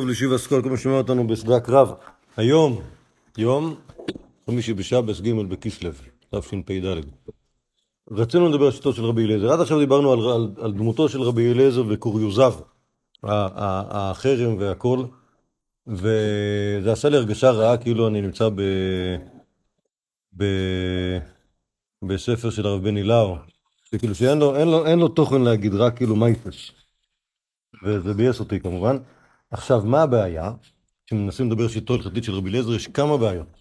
טוב לשיבה אסכול, כל מי שומע אותנו בשדה הקרב. היום, יום חמישי בשבס ג' בכסלו, תשפ"ד. רצינו לדבר על שיטות של רבי אליעזר. עד עכשיו דיברנו על, על, על דמותו של רבי אליעזר וקוריוזיו, החרם והכל, וזה עשה לי הרגשה רעה כאילו אני נמצא ב, ב, בספר של הרב בני לאו, שכאילו שאין לו, אין לו, אין לו תוכן להגיד, רק כאילו מייפס. וזה ביאס אותי כמובן. עכשיו, מה הבעיה? כשמנסים לדבר שיטו הלכתית של רבי אליעזר, יש כמה בעיות.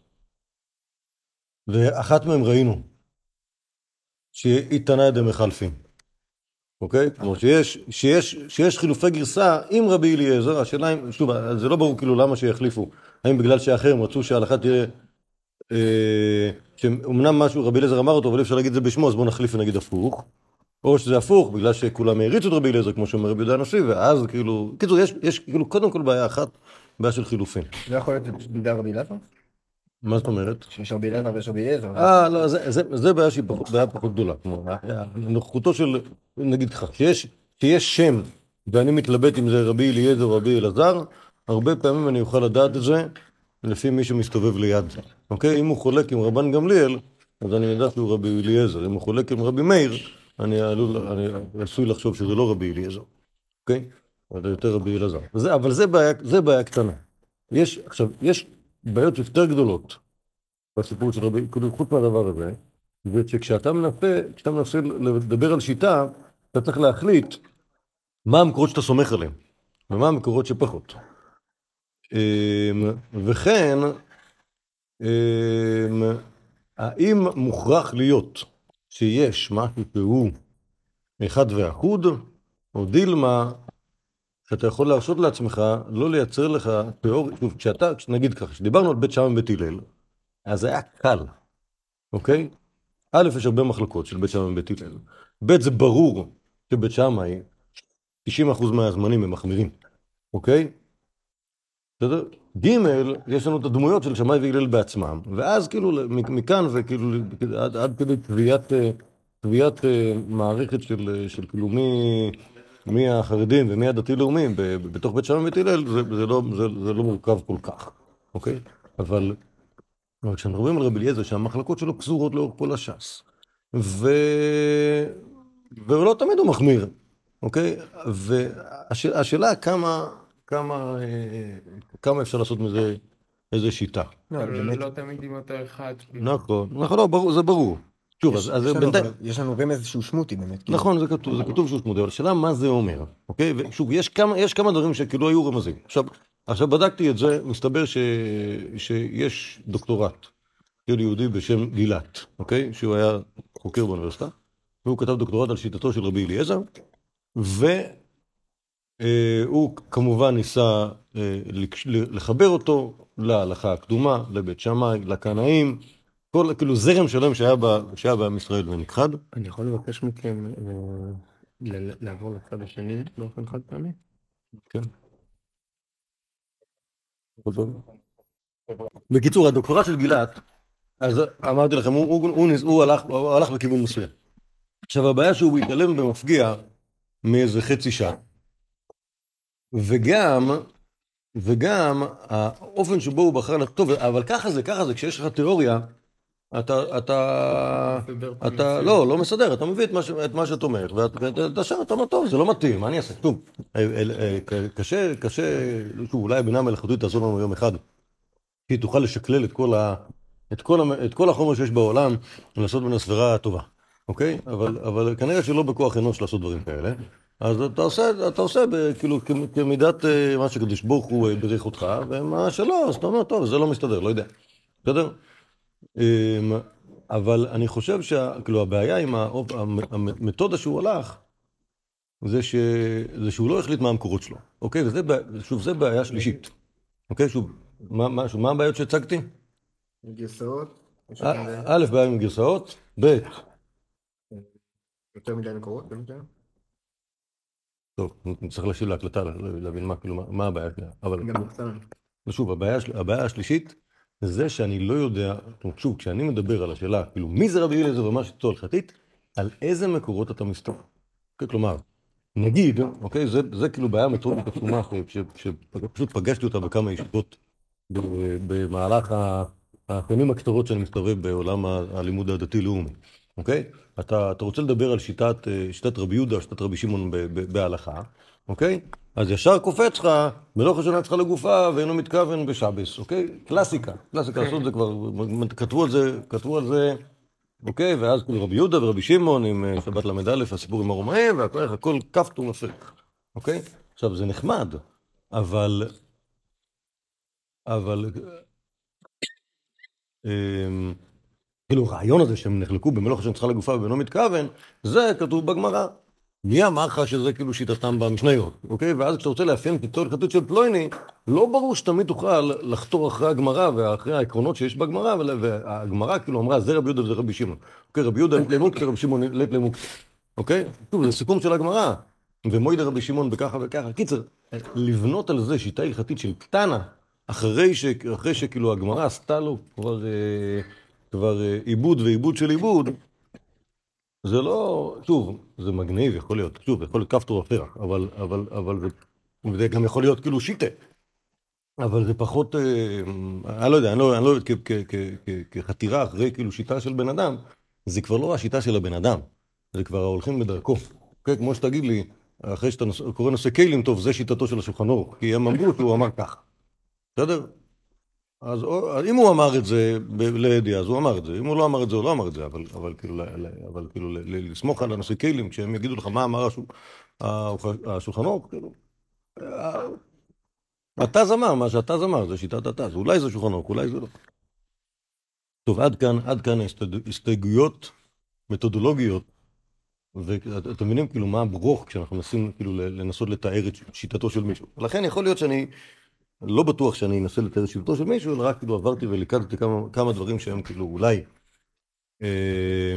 ואחת מהן ראינו, שהיא תנאי דמחלפים, אוקיי? כלומר שיש, שיש, שיש חילופי גרסה עם רבי אליעזר, השאלה אם, שוב, זה לא ברור כאילו למה שיחליפו, האם בגלל שאחרים רצו שההלכה תהיה, אה, שאומנם משהו רבי אליעזר אמר אותו, אבל אי אפשר להגיד את זה בשמו, אז בואו נחליף ונגיד הפוך. או שזה הפוך, בגלל שכולם העריצו את רבי אליעזר, כמו שאומר רבי יהודה הנשיא, ואז כאילו, קיצור, יש, יש כאילו קודם כל בעיה אחת, בעיה של חילופין. זה יכול להיות בגלל רבי אלעזר? מה זאת אומרת? שיש רבי אלעזר ויש רבי אליעזר. אה, לא, זה, זה, זה בעיה שהיא פחות, בעיה פחות גדולה. כמו, נוכחותו של, נגיד ככה, שיש, שיש שם, ואני מתלבט אם זה רבי אליעזר או רבי אלעזר, הרבה פעמים אני אוכל לדעת את זה לפי מי שמסתובב ליד. אוקיי? אם הוא חולק עם רבן גמליאל, אז אני יודע שהוא רבי אליעזר. אם הוא חולק עם רבי מאיר, אני, עלול, אני עשוי לחשוב שזה לא רבי אליעזר, אוקיי? זה יותר רבי אלעזר. זה, אבל זה בעיה, זה בעיה קטנה. יש, עכשיו, יש בעיות יותר גדולות בסיפור של רבי, כאילו חוץ מהדבר הזה, זה שכשאתה מנסה, כשאתה מנסה לדבר על שיטה, אתה צריך להחליט מה המקורות שאתה סומך עליהם, ומה המקורות שפחות. אמ, וכן, אמ, האם מוכרח להיות שיש משהו שהוא אחד ואחוד, או דילמה, שאתה יכול להרשות לעצמך לא לייצר לך תיאוריה, שוב, כשאתה, נגיד ככה, כשדיברנו על בית שמאי ובית הלל, אז היה קל, אוקיי? א', יש הרבה מחלקות של בית שמאי ובית הלל. ב', זה ברור שבית שמאי, 90% מהזמנים הם מחמירים, אוקיי? בסדר? ג', יש לנו את הדמויות של שמאי והלל בעצמם, ואז כאילו מכאן וכאילו עד, עד כדי תביעת, תביעת מערכת של, של כאילו מי, מי החרדים ומי הדתי-לאומיים בתוך בית שמאי ובית זה, זה, לא, זה, זה לא מורכב כל כך, אוקיי? אבל, אבל כשאנחנו מדברים על רבי אליעזר, שהמחלקות שלו פזורות לאורך כל הש"ס, ו... ולא תמיד הוא מחמיר, אוקיי? והשאלה כמה... כמה, כמה אפשר לעשות מזה איזה שיטה. לא, לא תמיד עם אותו אחד. כאילו. נכון, נכון, לא, זה ברור. שוב, אז בינתיים... יש לנו גם איזשהו שמוטי באמת. כאילו. נכון, זה כתוב, זה כתוב שהוא שמוטי, אבל השאלה מה זה אומר, אוקיי? ושוב, יש כמה דברים שכאילו היו רמזים. עכשיו, עכשיו בדקתי את זה, מסתבר שיש דוקטורט של יהודי בשם גילת, אוקיי? שהוא היה חוקר באוניברסיטה, והוא כתב דוקטורט על שיטתו של רבי אליעזר, ו... אה, הוא כמובן ניסה אה, לחבר אותו להלכה הקדומה, לבית שמאי, לקנאים, כל, כאילו זרם שלם שהיה, בה, שהיה בעם ישראל ונכחד. אני יכול לבקש מכם אה, לעבור לצד השני באופן חד פעמי? כן. בקיצור, הדוקטורט של גילת, אז אמרתי לכם, הוא, הוא, הוא, הוא, הלך, הוא הלך בכיוון מסוים. עכשיו הבעיה שהוא התעלם במפגיע מאיזה חצי שעה. וגם, וגם האופן שבו הוא בחר לכתוב, אבל ככה זה, ככה זה, כשיש לך תיאוריה, אתה, אתה, אתה, לא, לא מסדר, אתה מביא את מה, את מה שאת אומרת, ואתה שר, אתה אומר, טוב, זה לא מתאים, מה אני אעשה? טוב, קשה, קשה, שוב, אולי הבינה המלאכותית תעזור לנו יום אחד, שהיא תוכל לשקלל את כל, ה, את כל, את כל החומר שיש בעולם, ולעשות ממנו סבירה טובה, אוקיי? אבל, אבל כנראה שלא בכוח אנוש לעשות דברים כאלה. אז אתה עושה, אתה עושה כאילו כמידת אה, מה שקדוש ברוך הוא בריך אותך, ומה שלא, אז אתה אומר, טוב, זה לא מסתדר, לא יודע. בסדר? אמ, אבל אני חושב שכאילו הבעיה עם המתודה שהוא הלך, זה, ש... זה שהוא לא החליט מה המקורות שלו, אוקיי? וזה, שוב, זה בעיה שלישית. אוקיי, שוב, מה, מה, מה הבעיות שהצגתי? גרסאות. א', בעיה עם גרסאות, ב', יותר מדי מקורות? טוב, נצטרך להשאיר להקלטה, להבין מה, כאילו, מה הבעיה שלה. אבל... שוב, הבעיה, הבעיה השלישית, זה שאני לא יודע, שוב, כשאני מדבר על השאלה, כאילו, מי זה רבי אליעזר ומה שיטתו הלכתית, על איזה מקורות אתה מסתובב. כלומר, נגיד, אוקיי, זה, זה כאילו בעיה מתודית עצומה, שפשוט פגשתי אותה בכמה ישיבות במהלך ה- השנים הקצרות שאני מסתובב בעולם הלימוד הדתי-לאומי, אוקיי? אתה, אתה רוצה לדבר על שיטת, אה, שיטת רבי יהודה, שיטת רבי שמעון בהלכה, אוקיי? אז ישר קופץ לך, מלוך ראשונה צריכה לגופה ואינו מתכוון בשבס, אוקיי? קלאסיקה, קלאסיקה, לעשות את זה כבר, כתבו על זה, כתבו על זה אוקיי, ואז כאילו רבי יהודה ורבי שמעון עם אה, שבת ל"א, הסיפור עם הרומאים, והכל הכל כפתור מפך, אוקיי? עכשיו, זה נחמד, אבל... אבל... כאילו, הרעיון הזה שהם נחלקו במלוך השם צריכה לגופה ובנו מתכוון, זה כתוב בגמרא. מי אמר לך שזה כאילו שיטתם במשניות, אוקיי? ואז כשאתה רוצה לאפיין אותו הלכתית של פלויני, לא ברור שתמיד תוכל לחתור אחרי הגמרא ואחרי העקרונות שיש בגמרא, והגמרא כאילו אמרה זה רבי יהודה וזה רבי שמעון. אוקיי, רבי יהודה למוקטה, רבי שמעון לית למוקטה. אוקיי? שוב, זה סיכום של הגמרא. ומוידה רבי שמעון בככה וככה. קיצר, לבנות על זה שיטה הלכתית של קטנה, אחרי, ש... אחרי שכאילו הגמרא עשתה לו כבר, אה, כבר אה, עיבוד ועיבוד של עיבוד, זה לא, שוב, זה מגניב, יכול להיות, שוב, יכול להיות כפתור הפרח, אבל, אבל, אבל זה, זה גם יכול להיות כאילו שיטה. אבל זה פחות, אה, אני לא יודע, אני לא, אני לא יודע, כ- כ- כ- כ- כחתירה אחרי כאילו שיטה של בן אדם, זה כבר לא השיטה של הבן אדם, זה כבר ההולכים בדרכו. אוקיי, כמו שתגיד לי, אחרי שאתה נוס- קורא נושא כלים, טוב, זה שיטתו של השולחן ערוך, כי הם אמרו שהוא אמר ככה. בסדר? אז אז אם הוא אמר את זה לידיעה, אז הוא אמר את זה. אם הוא לא אמר את זה, הוא לא אמר את זה. אבל, אבל כאילו, אבל כאילו ל- ל- לסמוך על הנושא כלים, כשהם יגידו לך מה אמר השולחן ערוך, כאילו... אה, התז אמר, מה שהתז אמר, זה שיטת התז. אולי זה שולחן אולי זה לא. טוב, עד כאן, עד כאן הסתייגויות מתודולוגיות. ואתם מבינים כאילו מה הברוך כשאנחנו מנסים כאילו לנסות לתאר את שיטתו של מישהו. לכן יכול להיות שאני לא בטוח שאני אנסה לתאר את שיטתו של מישהו, אלא רק כאילו עברתי וליקדתי כמה, כמה דברים שהם כאילו אולי אה,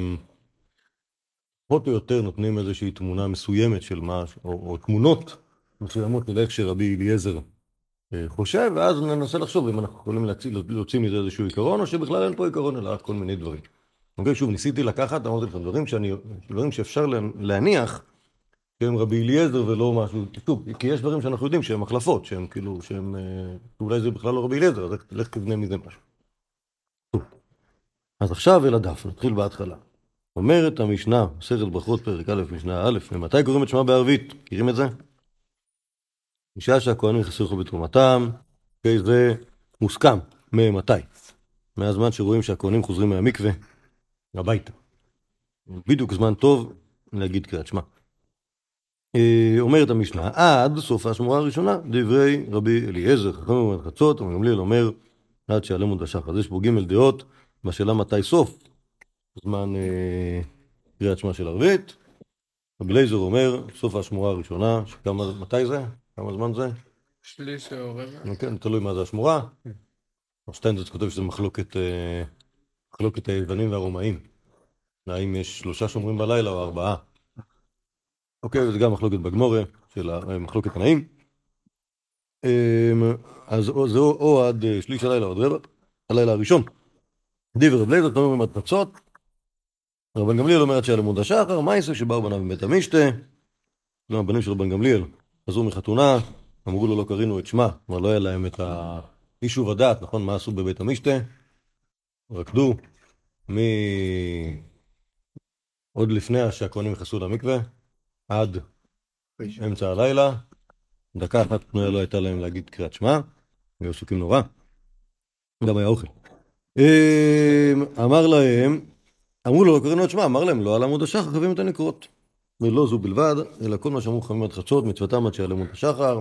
פחות או יותר נותנים איזושהי תמונה מסוימת של מה, או, או תמונות מסוימות של איך שרבי אליעזר אה, חושב, ואז ננסה לחשוב אם אנחנו יכולים להוציא, להוציא מזה איזשהו עיקרון, או שבכלל אין פה עיקרון, אלא רק כל מיני דברים. אוקיי, שוב, ניסיתי לקחת, אמרתי לכם, דברים, דברים שאפשר לה- להניח שהם רבי אליעזר ולא משהו, שוב, כי יש דברים שאנחנו יודעים שהם החלפות, שהם כאילו, שהם, אה, אולי זה בכלל לא רבי אליעזר, אז לך- תבנה מזה משהו. טוב. אז עכשיו אל הדף, נתחיל בהתחלה. אומרת המשנה, מסכת ברכות פרק א', משנה א', ממתי קוראים את שמע בערבית? מכירים את זה? בשעה שהכהנים לך בתרומתם, אוקיי, זה מוסכם. ממתי? מהזמן שרואים שהכהנים חוזרים מהמקווה הביתה. בדיוק זמן טוב להגיד קריאת שמע. אה, אומרת המשנה, עד סוף השמורה הראשונה, דברי רבי אליעזר, חכם אומרת חצות, רבי גמליאל אומר, עד שיעלם עוד השחר. אז יש פה ג' דעות, בשאלה מתי סוף זמן אה, קריאת שמע של ערבית. רבי אליעזר אומר, סוף השמורה הראשונה, שכמה, מתי זה? כמה זמן זה? שליש או רבע. כן, תלוי מה זה השמורה. שטיינזרץ כותב שזה מחלוקת, אה, מחלוקת היוונים והרומאים. האם יש שלושה שומרים בלילה או ארבעה. אוקיי, וזה גם מחלוקת בגמורה של אה, מחלוקת תנאים. אמ, אז או- זה או עד אה, שליש הלילה או עד רבע, הלילה הראשון. דיבר רב לייזר, תאמר במתפצות. רבן גמליאל אומר עד שהיה למוד השחר, יעשה שבאו בניו מבית המשתה? גם הבנים של רבן גמליאל חזרו מחתונה, אמרו לו לא קרינו את שמה, כלומר לא היה להם את היישוב הדעת, נכון? מה עשו בבית המשתה? רקדו מ... עוד לפני שהכהנים נכנסו למקווה, עד אמצע הלילה, דקה אחת פנויה לא הייתה להם להגיד קריאת שמע, היו עסוקים נורא, גם היה אוכל. אמ, אמר להם, אמרו לו, לא קראנו את שמע, אמר להם, לא על עמוד השחר חייבים את הנקרות. ולא זו בלבד, אלא כל מה שאמרו חכמים עד חצות, מצוותם עד שעל עמוד השחר,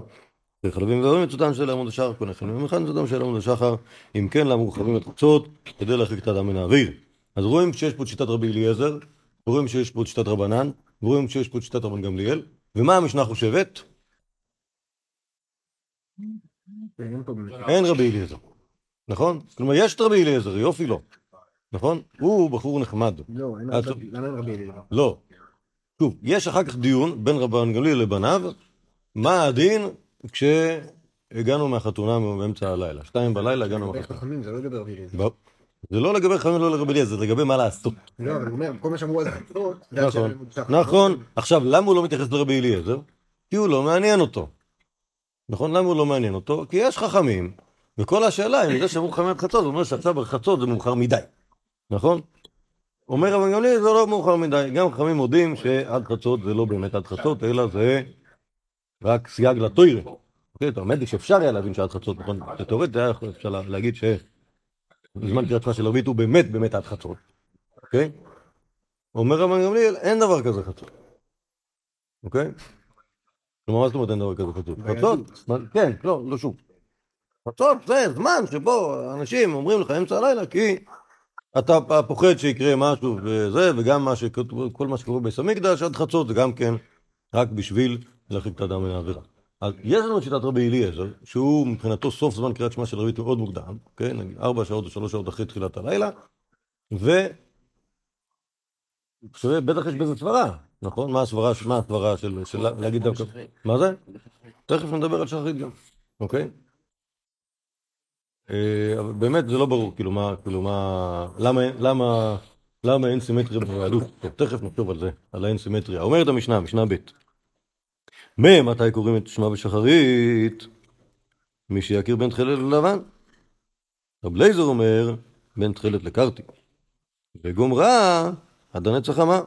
וחלבים והורים מצוותם של עמוד השחר, כל נכם ומכאן מצוותם של עמוד השחר, אם כן, למה חכמים עד חצות, כדי להרחיק את האדם מן האוויר. אז רואים שיש פה את שיטת רבי אליעזר, רואים שיש פה את שיטת רבנן, ורואים שיש פה את שיטת רבן גמליאל, ומה המשנה חושבת? אין רבי אליעזר, נכון? כלומר, יש את רבי אליעזר, יופי לא, נכון? הוא בחור נחמד. לא, למה אין רבי אליעזר? לא. שוב, יש אחר כך דיון בין רבן גמליאל לבניו, מה הדין כשהגענו מהחתונה באמצע הלילה. שתיים בלילה הגענו מהחתונה. זה לא לגבי רבי אליעזר. זה לא לגבי חכמים, לא לגבי אליעזר, זה לגבי מה לעשות. לא, אבל הוא אומר, כל מה שאמרו על חצות, זה נכון. נכון. עכשיו, למה הוא לא מתייחס לרבי אליעזר? כי הוא לא מעניין אותו. נכון? למה הוא לא מעניין אותו? כי יש חכמים, וכל השאלה, אם זה שאמרו חכמים עד חצות, זה אומר שעכשיו בחצות זה מאוחר מדי. נכון? אומר רבי גמליאל, זה לא מאוחר מדי. גם חכמים מודים שעד חצות זה לא באמת עד חצות, אלא זה רק סייג. אוקיי, אתה עומד לי שאפשר היה להבין שעד חצות, נכון? תיאורטית אפשר לה- להגיד שבזמן קריאת שמע של ערבית הוא באמת באמת עד חצות. אוקיי? אומר רבי גמליאל, אין דבר כזה חצות. אוקיי? כלומר, מה זאת אומרת אין דבר כזה חצות? חצות, כן, לא, לא שוב. חצות זה זמן שבו אנשים אומרים לך אמצע הלילה כי אתה פוחד שיקרה משהו וזה, וגם מה שכתוב, כל מה שקורה בעץ המקדש עד חצות זה גם כן רק בשביל להרחיק את האדם מן העבירה. אז יש לנו את שיטת רבי אליעזר, שהוא מבחינתו סוף זמן קריאת שמע של ערבית מאוד מוקדם, כן, נגיד ארבע שעות או שלוש שעות אחרי תחילת הלילה, ו... בטח יש בזה סברה, נכון? מה הסברה, של, להגיד דווקא, מה זה? תכף נדבר על שחרית גם, אוקיי? אה, אבל באמת זה לא ברור, כאילו מה, כאילו מה, למה, למה, למה אין סימטריה? טוב, תכף נחשוב על זה, על האין סימטריה. אומרת המשנה, משנה ב' מ' מתי קוראים את שמע בשחרית? מי שיכיר בין תכלת ללבן. רב לייזר אומר, בין תכלת לקרתי. וגומרה, עד הנצח חמה.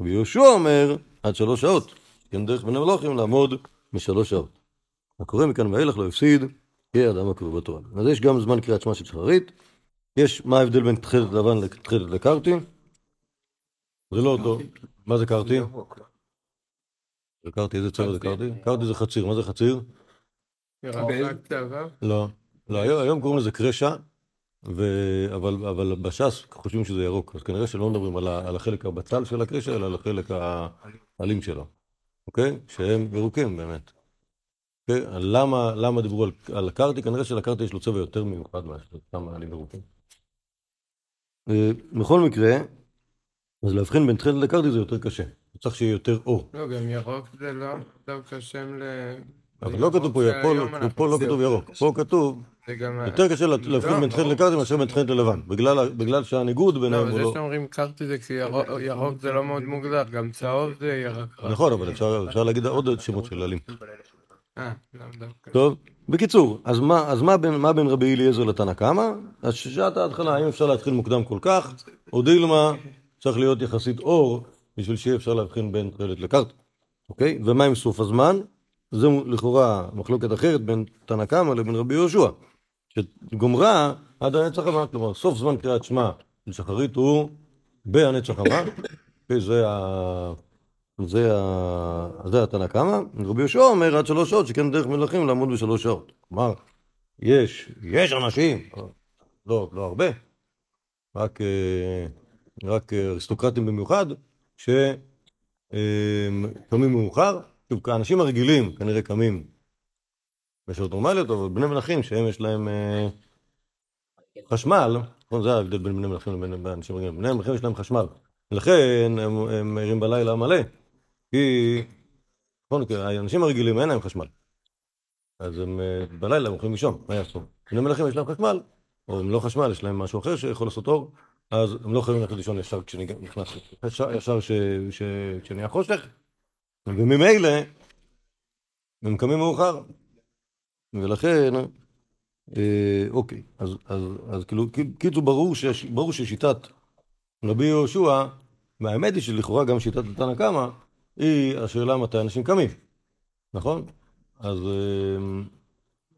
ויהושע אומר, עד שלוש שעות. כן דרך בני מלוכים לעמוד משלוש שעות. הקורא מכאן ואילך לא הפסיד, יהיה אדם הקורא בתורה. אז יש גם זמן קריאת שמע של שחרית. יש, מה ההבדל בין תכלת לבן לתכלת לקרתי? זה לא אותו. מה זה קרתי? זה קרתי, איזה צבע זה קרתי? קרתי זה חציר, מה זה חציר? רק צבע? לא. לא, היום, קוראים לזה קרשה. אבל, בש"ס חושבים שזה ירוק, אז כנראה שלא מדברים על, החלק הבצל של הקרשה, אלא על החלק האלים שלו, אוקיי? שהם ירוקים באמת. אוקיי? למה, למה דיברו על, הקרתי? כנראה שלקרתי יש לו צבע יותר מיוחד מאשר סתם העלים ירוקים. אה, בכל מקרה, אז להבחין בין תכלת לקרתי זה יותר קשה. צריך שיהיה יותר אור. לא, גם ירוק זה לא דווקא שם ל... אבל לא כתוב פה, שהיום פה, פה לא כתוב ירוק, פה כתוב זה. יותר קשה לה- להבחין בין תכלת לקרתי מאשר בין תכלת ללבן, בגלל שהניגוד לא, ביניהם הוא זה לא... שאומרים קרתי זה כי ירוק- ירוק זה לא מאוד מוגדר, גם צהוב זה ירק. רק. נכון, אבל אפשר להגיד עוד שמות של עלים. אה. טוב, בקיצור, אז מה, אז מה בין, מה בין רבי אליעזר לתנא קמא? אז שעת ההתחלה, האם אפשר להתחיל מוקדם כל כך, או דילמה, צריך להיות יחסית אור, בשביל שיהיה אפשר להבחין בין תכלת לקרתי, אוקיי? ומה עם סוף הזמן? זה לכאורה מחלוקת אחרת בין תנא קמא לבין רבי יהושע, שגומרה עד הנצח חמה, כלומר סוף זמן קריאת שמע של שחרית הוא בהנצח אוקיי, זה ה... זה ה... זה התנא קמא, רבי יהושע אומר עד שלוש שעות שכן דרך מלכים לעמוד בשלוש שעות. כלומר, יש, יש אנשים, לא, לא הרבה, רק, אה, רק אה, אריסטוקרטים במיוחד, שקמים מאוחר, שוב, האנשים הרגילים כנראה קמים בשעות נורמליות, אבל בני מלכים שהם יש להם אה, חשמל, נכון, זה ההבדל בין בני מלכים לבין אנשים רגילים, בני מלכים יש להם חשמל, ולכן הם, הם ערים בלילה מלא, כי נכון, כי האנשים הרגילים אין להם חשמל, אז הם אה, בלילה הם יכולים לישון, מה יעשו? בני מלכים יש להם חשמל, או אם לא חשמל, יש להם משהו אחר שיכול לעשות אור, אז הם לא יכולים ללכת לישון ישר כשנכנס, ישר, ישר ש, ש, כשנהיה חושך, וממילא הם קמים מאוחר, ולכן, אה, אוקיי, אז, אז, אז כאילו, קיצור ברור, שיש, ברור ששיטת רבי יהושע, והאמת היא שלכאורה גם שיטת התנא קמא, היא השאלה מתי אנשים קמים, נכון? אז אה,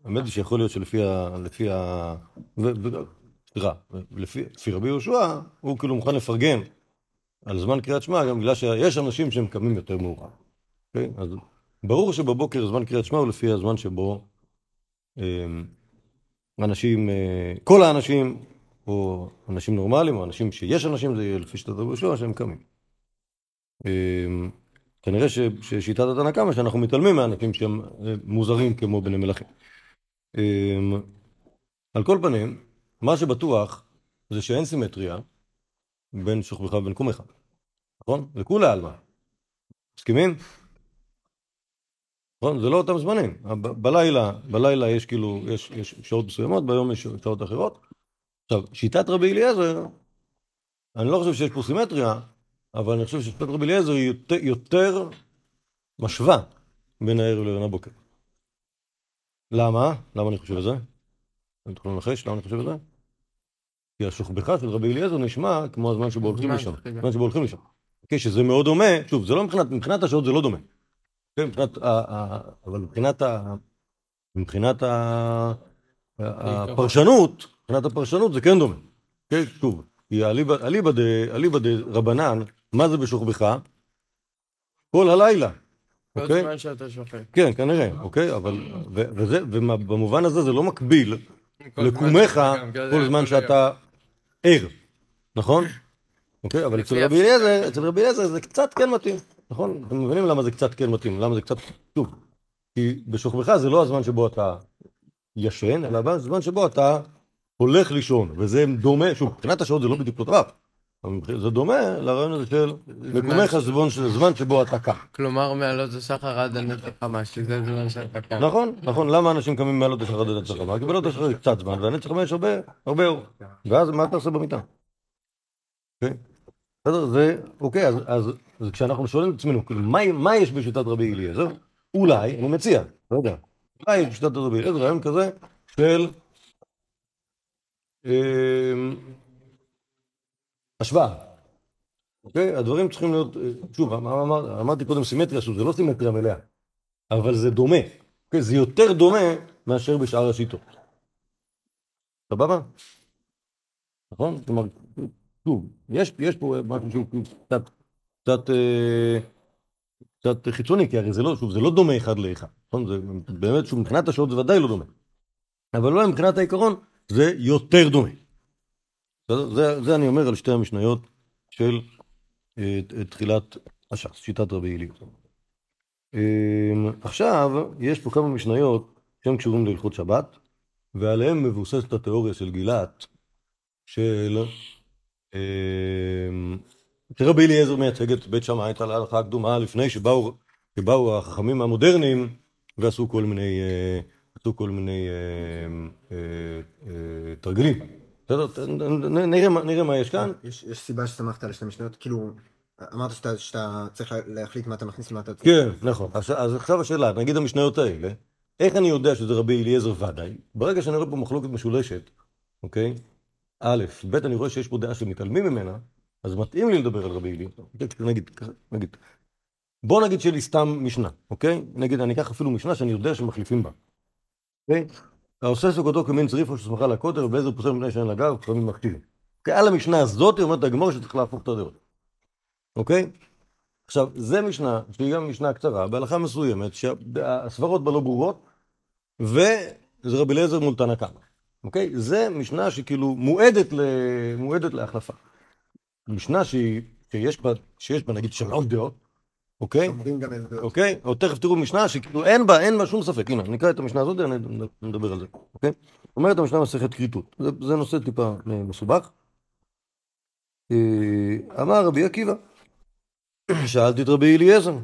האמת היא שיכול להיות שלפי ה... לפי ה... ו- ו- סליחה, לפי, רבי יהושע, הוא כאילו מוכן לפרגן על זמן קריאת שמע, גם בגלל שיש אנשים שהם קמים יותר מאוחר. אוקיי? אז ברור שבבוקר זמן קריאת שמע הוא לפי הזמן שבו אה, אנשים, אה, כל האנשים, או אנשים נורמליים, או אנשים שיש אנשים, זה לפי שיטת רבי יהושע, שהם קמים. אה, כנראה ששיטת התנא קמא, שאנחנו מתעלמים מאנשים שהם אה, מוזרים כמו בני מלכים. אה, על כל פנים, מה שבטוח זה שאין סימטריה בין שוכבך ובין קומך, נכון? לכולי עלמא. מסכימים? נכון? זה לא אותם זמנים. בלילה, בלילה יש כאילו, יש, יש שעות מסוימות, ביום יש שעות אחרות. עכשיו, שיטת רבי אליעזר, אני לא חושב שיש פה סימטריה, אבל אני חושב ששיטת רבי אליעזר היא יותר, יותר משווה בין הערב לבין הבוקר. למה? למה אני חושב את זה? אתם תוכלו לנחש למה אני חושב את זה? כי השוכבך של רבי אליעזר נשמע כמו הזמן שבו הולכים לשם. רגע. הזמן שבו הולכים לשם. אוקיי, שזה מאוד דומה, שוב, זה לא מבחינת, מבחינת השעות זה לא דומה. כן, מבחינת, ה- אבל מבחינת ה... מבחינת ה... הפרשנות, מבחינת הפרשנות זה כן דומה. כן, שוב, כי אליבא אליבא ד- אליבא דרבנן, מה זה בשוכבך? כל הלילה. כל אוקיי? זמן שאתה שוכב. כן, כנראה, אוקיי? אבל, וזה, ובמובן הזה זה לא מקביל כל לקומך כן, כל זמן שאתה ער, נכון? אוקיי, אבל אצל רבי. אליעזר, אצל רבי אליעזר זה קצת כן מתאים, נכון? אתם מבינים למה זה קצת כן מתאים, למה זה קצת, שוב, כי בשוכבך זה לא הזמן שבו אתה ישן, אלא הזמן שבו אתה הולך לישון, וזה דומה, שוב, מבחינת השעות זה לא בדיוק אותו דבר, זה דומה לרעיון הזה של מקומך זה זמן- זה זמן שבו אתה קם. כלומר, מעלות השחר עד הנצח חמש, שזה זמן שאתה קם. נכון, נכון, למה אנשים קמים מעלות השחר עד הנצח חמה? כי בעלות השחר יש קצת זמן, והנצח חמה יש הרבה, הרבה אור. ואז מה אתה עושה במיטה? אוקיי? בסדר, זה, אוקיי, אז, כשאנחנו שואלים את עצמנו, כאילו, מה, מה יש בשיטת רבי אליעזר? אולי, אני מציע, לא יודע, אולי יש בשיטת רבי אליעזר רעיון כזה של אמ, השוואה. אוקיי? הדברים צריכים להיות, שוב, אמר, אמר, אמרתי קודם סימטריה, שוב, זה לא סימטריה מלאה, אבל זה דומה. אוקיי? זה יותר דומה מאשר בשאר השיטות. סבבה? נכון? כלומר, שוב, יש, יש פה משהו שהוא קצת, קצת, אה, קצת חיצוני, כי הרי זה לא, שוב, זה לא דומה אחד לאחד. נכון? זה באמת, שוב, מבחינת השעות זה ודאי לא דומה. אבל אולי מבחינת העיקרון זה יותר דומה. זה, זה אני אומר על שתי המשניות של אה, תחילת הש"ס, שיטת רבי אליעזר. אה, עכשיו, יש פה כמה משניות שהן קשורים להלכות שבת, ועליהן מבוססת התיאוריה של גילת, של... אה, שרבי אליעזר מייצג את בית שמאי, את ההלכה הקדומה, לפני שבאו, שבאו החכמים המודרניים ועשו כל מיני, אה, עשו כל מיני אה, אה, אה, תרגילים. נ- נ- נראה, מה- יש כאן. יש סיבה שסמכת על שתי משניות, כאילו, אמרת שאתה- צריך לה- להחליט מה אתה מכניס למה אתה... כן, נכון. אז, אז עכשיו השאלה, נגיד המשניות האלה, איך אני יודע שזה רבי אליעזר ודאי? ברגע שאני רואה פה מחלוקת משולשת, אוקיי? א', ב', אני רואה שיש פה דעה שמתעלמים ממנה, אז מתאים לי לדבר על רבי אליעזר. אוקיי? נגיד, נגיד. בוא נגיד שיהיה לי סתם משנה, אוקיי? נגיד, אני אקח אפילו משנה שאני יודע שמחליפים בה. העושה סוכתו כמין צריפו שסמכה לכותל, ובעזר פוסל מפני שאין לה גב, וחכמים מקשיבים. אוקיי? על המשנה הזאת אומרת הגמור שצריך להפוך את הדעות. אוקיי? עכשיו, זה משנה, שהיא גם משנה קצרה, בהלכה מסוימת, שהסברות בה לא ברורות, וזה רבי אליעזר מול תנא קמא. אוקיי? זה משנה שכאילו מועדת, ל... מועדת להחלפה. משנה שהיא, שיש, בה, שיש בה נגיד שלוש דעות, אוקיי? אוקיי? או תכף תראו משנה שכאילו אין בה, אין בה שום ספק. הנה, נקרא את המשנה הזאת, אני נדבר על זה, אוקיי? אומרת המשנה מסכת כריתות. זה, זה נושא טיפה אה, מסובך. אה, אמר רבי עקיבא, שאלתי את רבי אליעזר,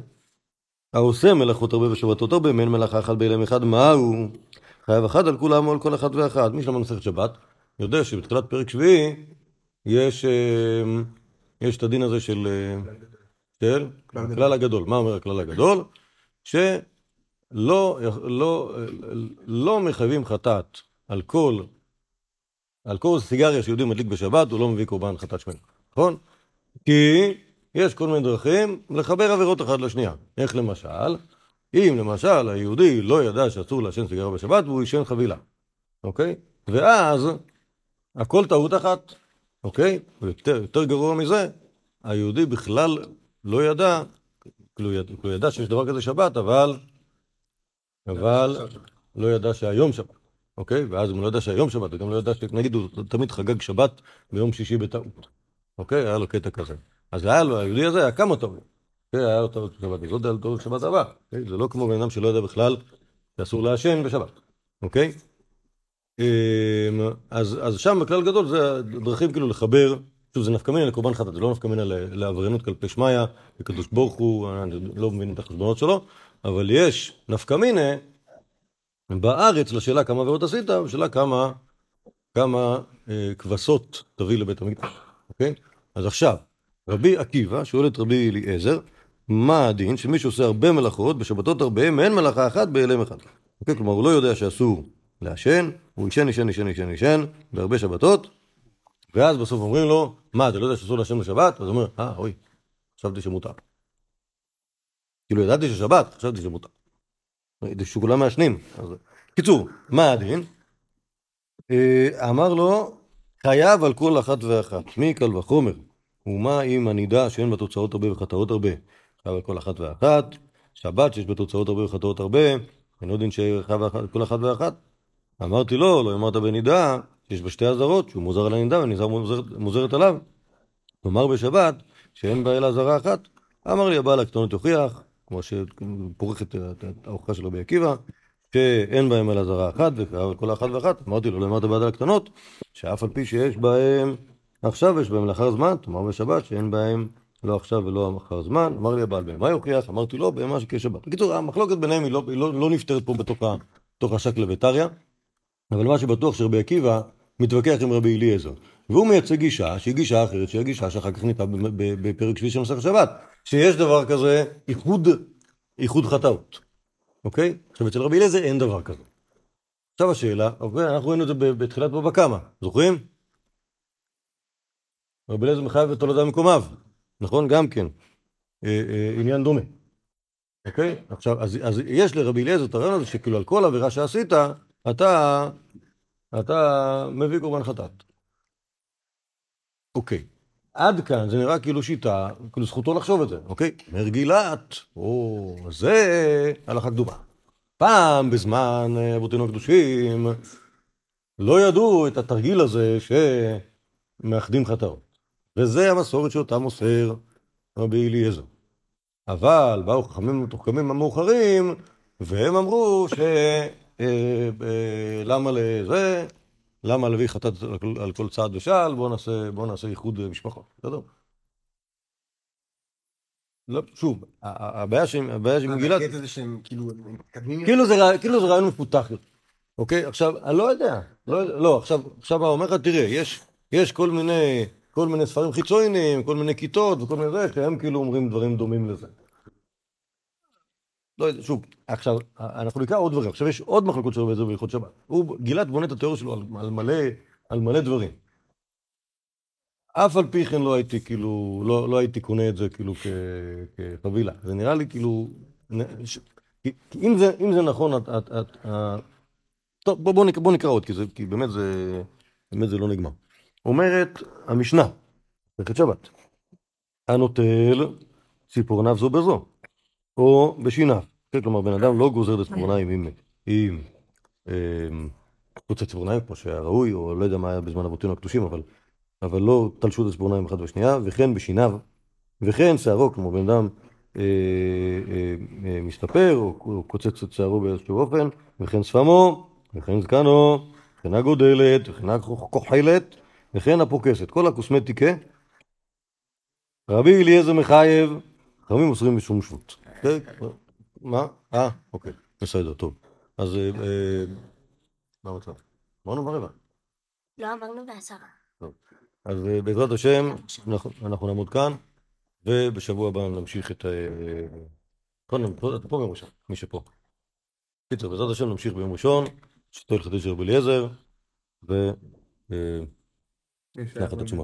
העושה מלאכות הרבה בשבתות הרבה, מעין מלאכה אחת באילם אחד, מה הוא? חייב אחד על כולם או על כל אחד ואחד. מי שלמד מסכת שבת, יודע שבתחילת פרק שביעי יש, אה, יש את הדין הזה של... של הכלל הגדול. מה אומר הכלל הגדול? שלא לא, לא מחייבים חטאת על כל, על כל סיגריה שיהודי מדליק בשבת, הוא לא מביא קורבן חטאת שמנה, נכון? כי יש כל מיני דרכים לחבר עבירות אחת לשנייה. איך למשל? אם למשל היהודי לא ידע שאסור לעשן סיגריה בשבת והוא עישן חבילה, אוקיי? ואז הכל טעות אחת, אוקיי? ויותר יותר גרוע מזה, היהודי בכלל לא ידע, כאילו ידע, ידע שיש דבר כזה שבת, אבל, אבל לא ידע שהיום שבת, אוקיי? ואז אם הוא לא ידע שהיום שבת, וגם לא ידע. נגיד הוא תמיד חגג שבת ביום שישי בטעות, אוקיי? היה לו קטע כזה. אז היה לו, היהודי הזה היה כמה טעות. אוקיי? היה לו טעות בשבת, אז לא על טעות בשבת הבאה. אוקיי? זה לא כמו בן אדם שלא יודע בכלל שאסור לעשן בשבת, אוקיי? אמ, אז, אז שם בכלל גדול זה דרכים כאילו לחבר, שוב זה נפקא מינה לקורבן חטאת, זה לא נפקא מינה ל- לעבריינות כלפי שמיא, לקדוש ברוך הוא, אני לא מבין את החשבונות שלו, אבל יש נפקא מינה בארץ לשאלה כמה עבירות עשית, ושאלה כמה, כמה אה, כבשות תביא לבית המקדש, אוקיי? אז עכשיו, רבי עקיבא שואל את רבי אליעזר, מה הדין שמי שעושה הרבה מלאכות, בשבתות הרבה, מעין מלאכה אחת בהיעלם אחד. אוקיי? כלומר, הוא לא יודע שאסור לעשן, הוא עישן, עישן, עישן, עישן, עישן, בהרבה שבתות, ואז בסוף אומרים לו, מה, אתה לא יודע שאסור לעשן בשבת? אז הוא אומר, אה, אוי, חשבתי שמותר. כאילו, ידעתי ששבת, חשבתי שמותר. ידעתי שכולם מעשנים. אז... קיצור, מה הדין? אה, אמר לו, חייב על כל אחת ואחת, מי קל וחומר, ומה אם הנידה שאין בה תוצאות הרבה וחטאות הרבה, חייב על כל אחת ואחת, שבת שיש בה תוצאות הרבה וחטאות הרבה, אינו דין שחייב על כל אחת ואחת. אמרתי לו, לא אמרת בנידה, שיש בה שתי אזהרות, שהוא מוזר על הנידה והנידה מוזרת, מוזרת עליו. כלומר בשבת, שאין בה אלא אזהרה אחת, אמר לי הבעל הקטנות יוכיח, כמו שפורך את ההוכחה של רבי עקיבא, שאין בהם אלא זרה אחת, וכל אחת ואחת, אמרתי לו, לא אמרת בעד הקטנות, שאף על פי שיש בהם עכשיו, יש בהם לאחר זמן, תאמר בשבת, שאין בהם לא עכשיו ולא אחר זמן, אמר לי הבעל בהמה יוכיח, אמרתי לו, בהמה שכשבת. בקיצור, המחלוקת ביניהם היא לא, לא, לא נפתרת פה בתוך, בתוך השקלא וטריא, אבל מה שבטוח שרבי עקיבא מתווכח עם רבי אליעזר. והוא מייצג גישה שהיא גישה אחרת, שהיא הגישה שאחר כך ניתנה בפרק שלישי של מסך שבת, שיש דבר כזה איחוד, איחוד חטאות. אוקיי? עכשיו, אצל רבי אליעזר אין דבר כזה. עכשיו השאלה, אוקיי, אנחנו ראינו את זה בתחילת בבא קמא, זוכרים? רבי אליעזר מחייב את תולדה מקומיו, נכון? גם כן. אה, אה, עניין דומה. אוקיי? עכשיו, אז, אז יש לרבי אליעזר את הרעיון הזה שכאילו על כל עבירה שעשית, אתה, אתה מביא קורבן חטאת. אוקיי. עד כאן זה נראה כאילו שיטה, כאילו זכותו לחשוב את זה, אוקיי? מר גילת, או זה הלכה קדומה. פעם בזמן אה, אבותינו הקדושים לא ידעו את התרגיל הזה שמאחדים חטאות. וזה המסורת שאותה מוסר רבי אליעזר. אבל באו חכמים מתוחכמים המאוחרים, והם אמרו שלמה אה, אה, לזה, למה להביא חטאת על כל צעד ושעל, בואו נעשה, בוא נעשה איחוד משפחות, בסדר? לא, שוב, הבעיה שמגילת... הקטע זה שהם כאילו מתקדמים... כאילו זה כאילו רעיון מפותח יותר, אוקיי? עכשיו, אני לא יודע, לא, לא עכשיו, עכשיו אומר לך, תראה, יש, יש כל מיני, כל מיני ספרים חיצוניים, כל מיני כיתות וכל מיני זה, שהם כאילו אומרים דברים דומים לזה. לא יודע, שוב, עכשיו, אנחנו נקרא עוד דברים. עכשיו יש עוד מחלקות שלו באיזה בהלכות שבת. הוא, גילת בונה את התיאוריה שלו על, על, מלא, על מלא דברים. אף על פי כן לא הייתי כאילו, לא, לא הייתי קונה את זה כאילו כ, כחבילה. זה נראה לי כאילו, ש, כי, אם, זה, אם זה נכון, את, את, את, את, טוב, בוא, בוא, נקרא, בוא נקרא עוד, כי, זה, כי באמת, זה, באמת זה לא נגמר. אומרת המשנה, פרקת שבת, הנוטל ציפורניו זו בזו, או בשיניו. כן, כלומר, בן אדם לא גוזר את הציפורניים עם, עם אמ, ציפורניים, כמו שהיה ראוי, או לא יודע מה היה בזמן אבותינו הקדושים, אבל, אבל לא תלשו את הציפורניים אחת בשנייה, וכן בשיניו, וכן שערו, כמו בן אדם אה, אה, אה, מסתפר, או, או קוצץ את שערו באיזשהו אופן, וכן שפמו, וכן זקנו, וכן הגודלת, וכן הכוחלת, וכן הפוקסת. כל הקוסמטיקה, רבי אליעזר מחייב, חכמים אוסרים בשום שבות. מה? אה, אוקיי, בסדר, טוב. אז אה, מה המצב? אמרנו ברבע. לא אמרנו בעשרה. אז אה, בעזרת השם, אנחנו נעמוד כאן, ובשבוע הבא נמשיך את... קודם, אה, אתה פה ביום ראשון, מי שפה. קיצר, בעזרת השם נמשיך ביום ראשון, שיטו הלכתי של רבי אליעזר, ו... נחת התשומה.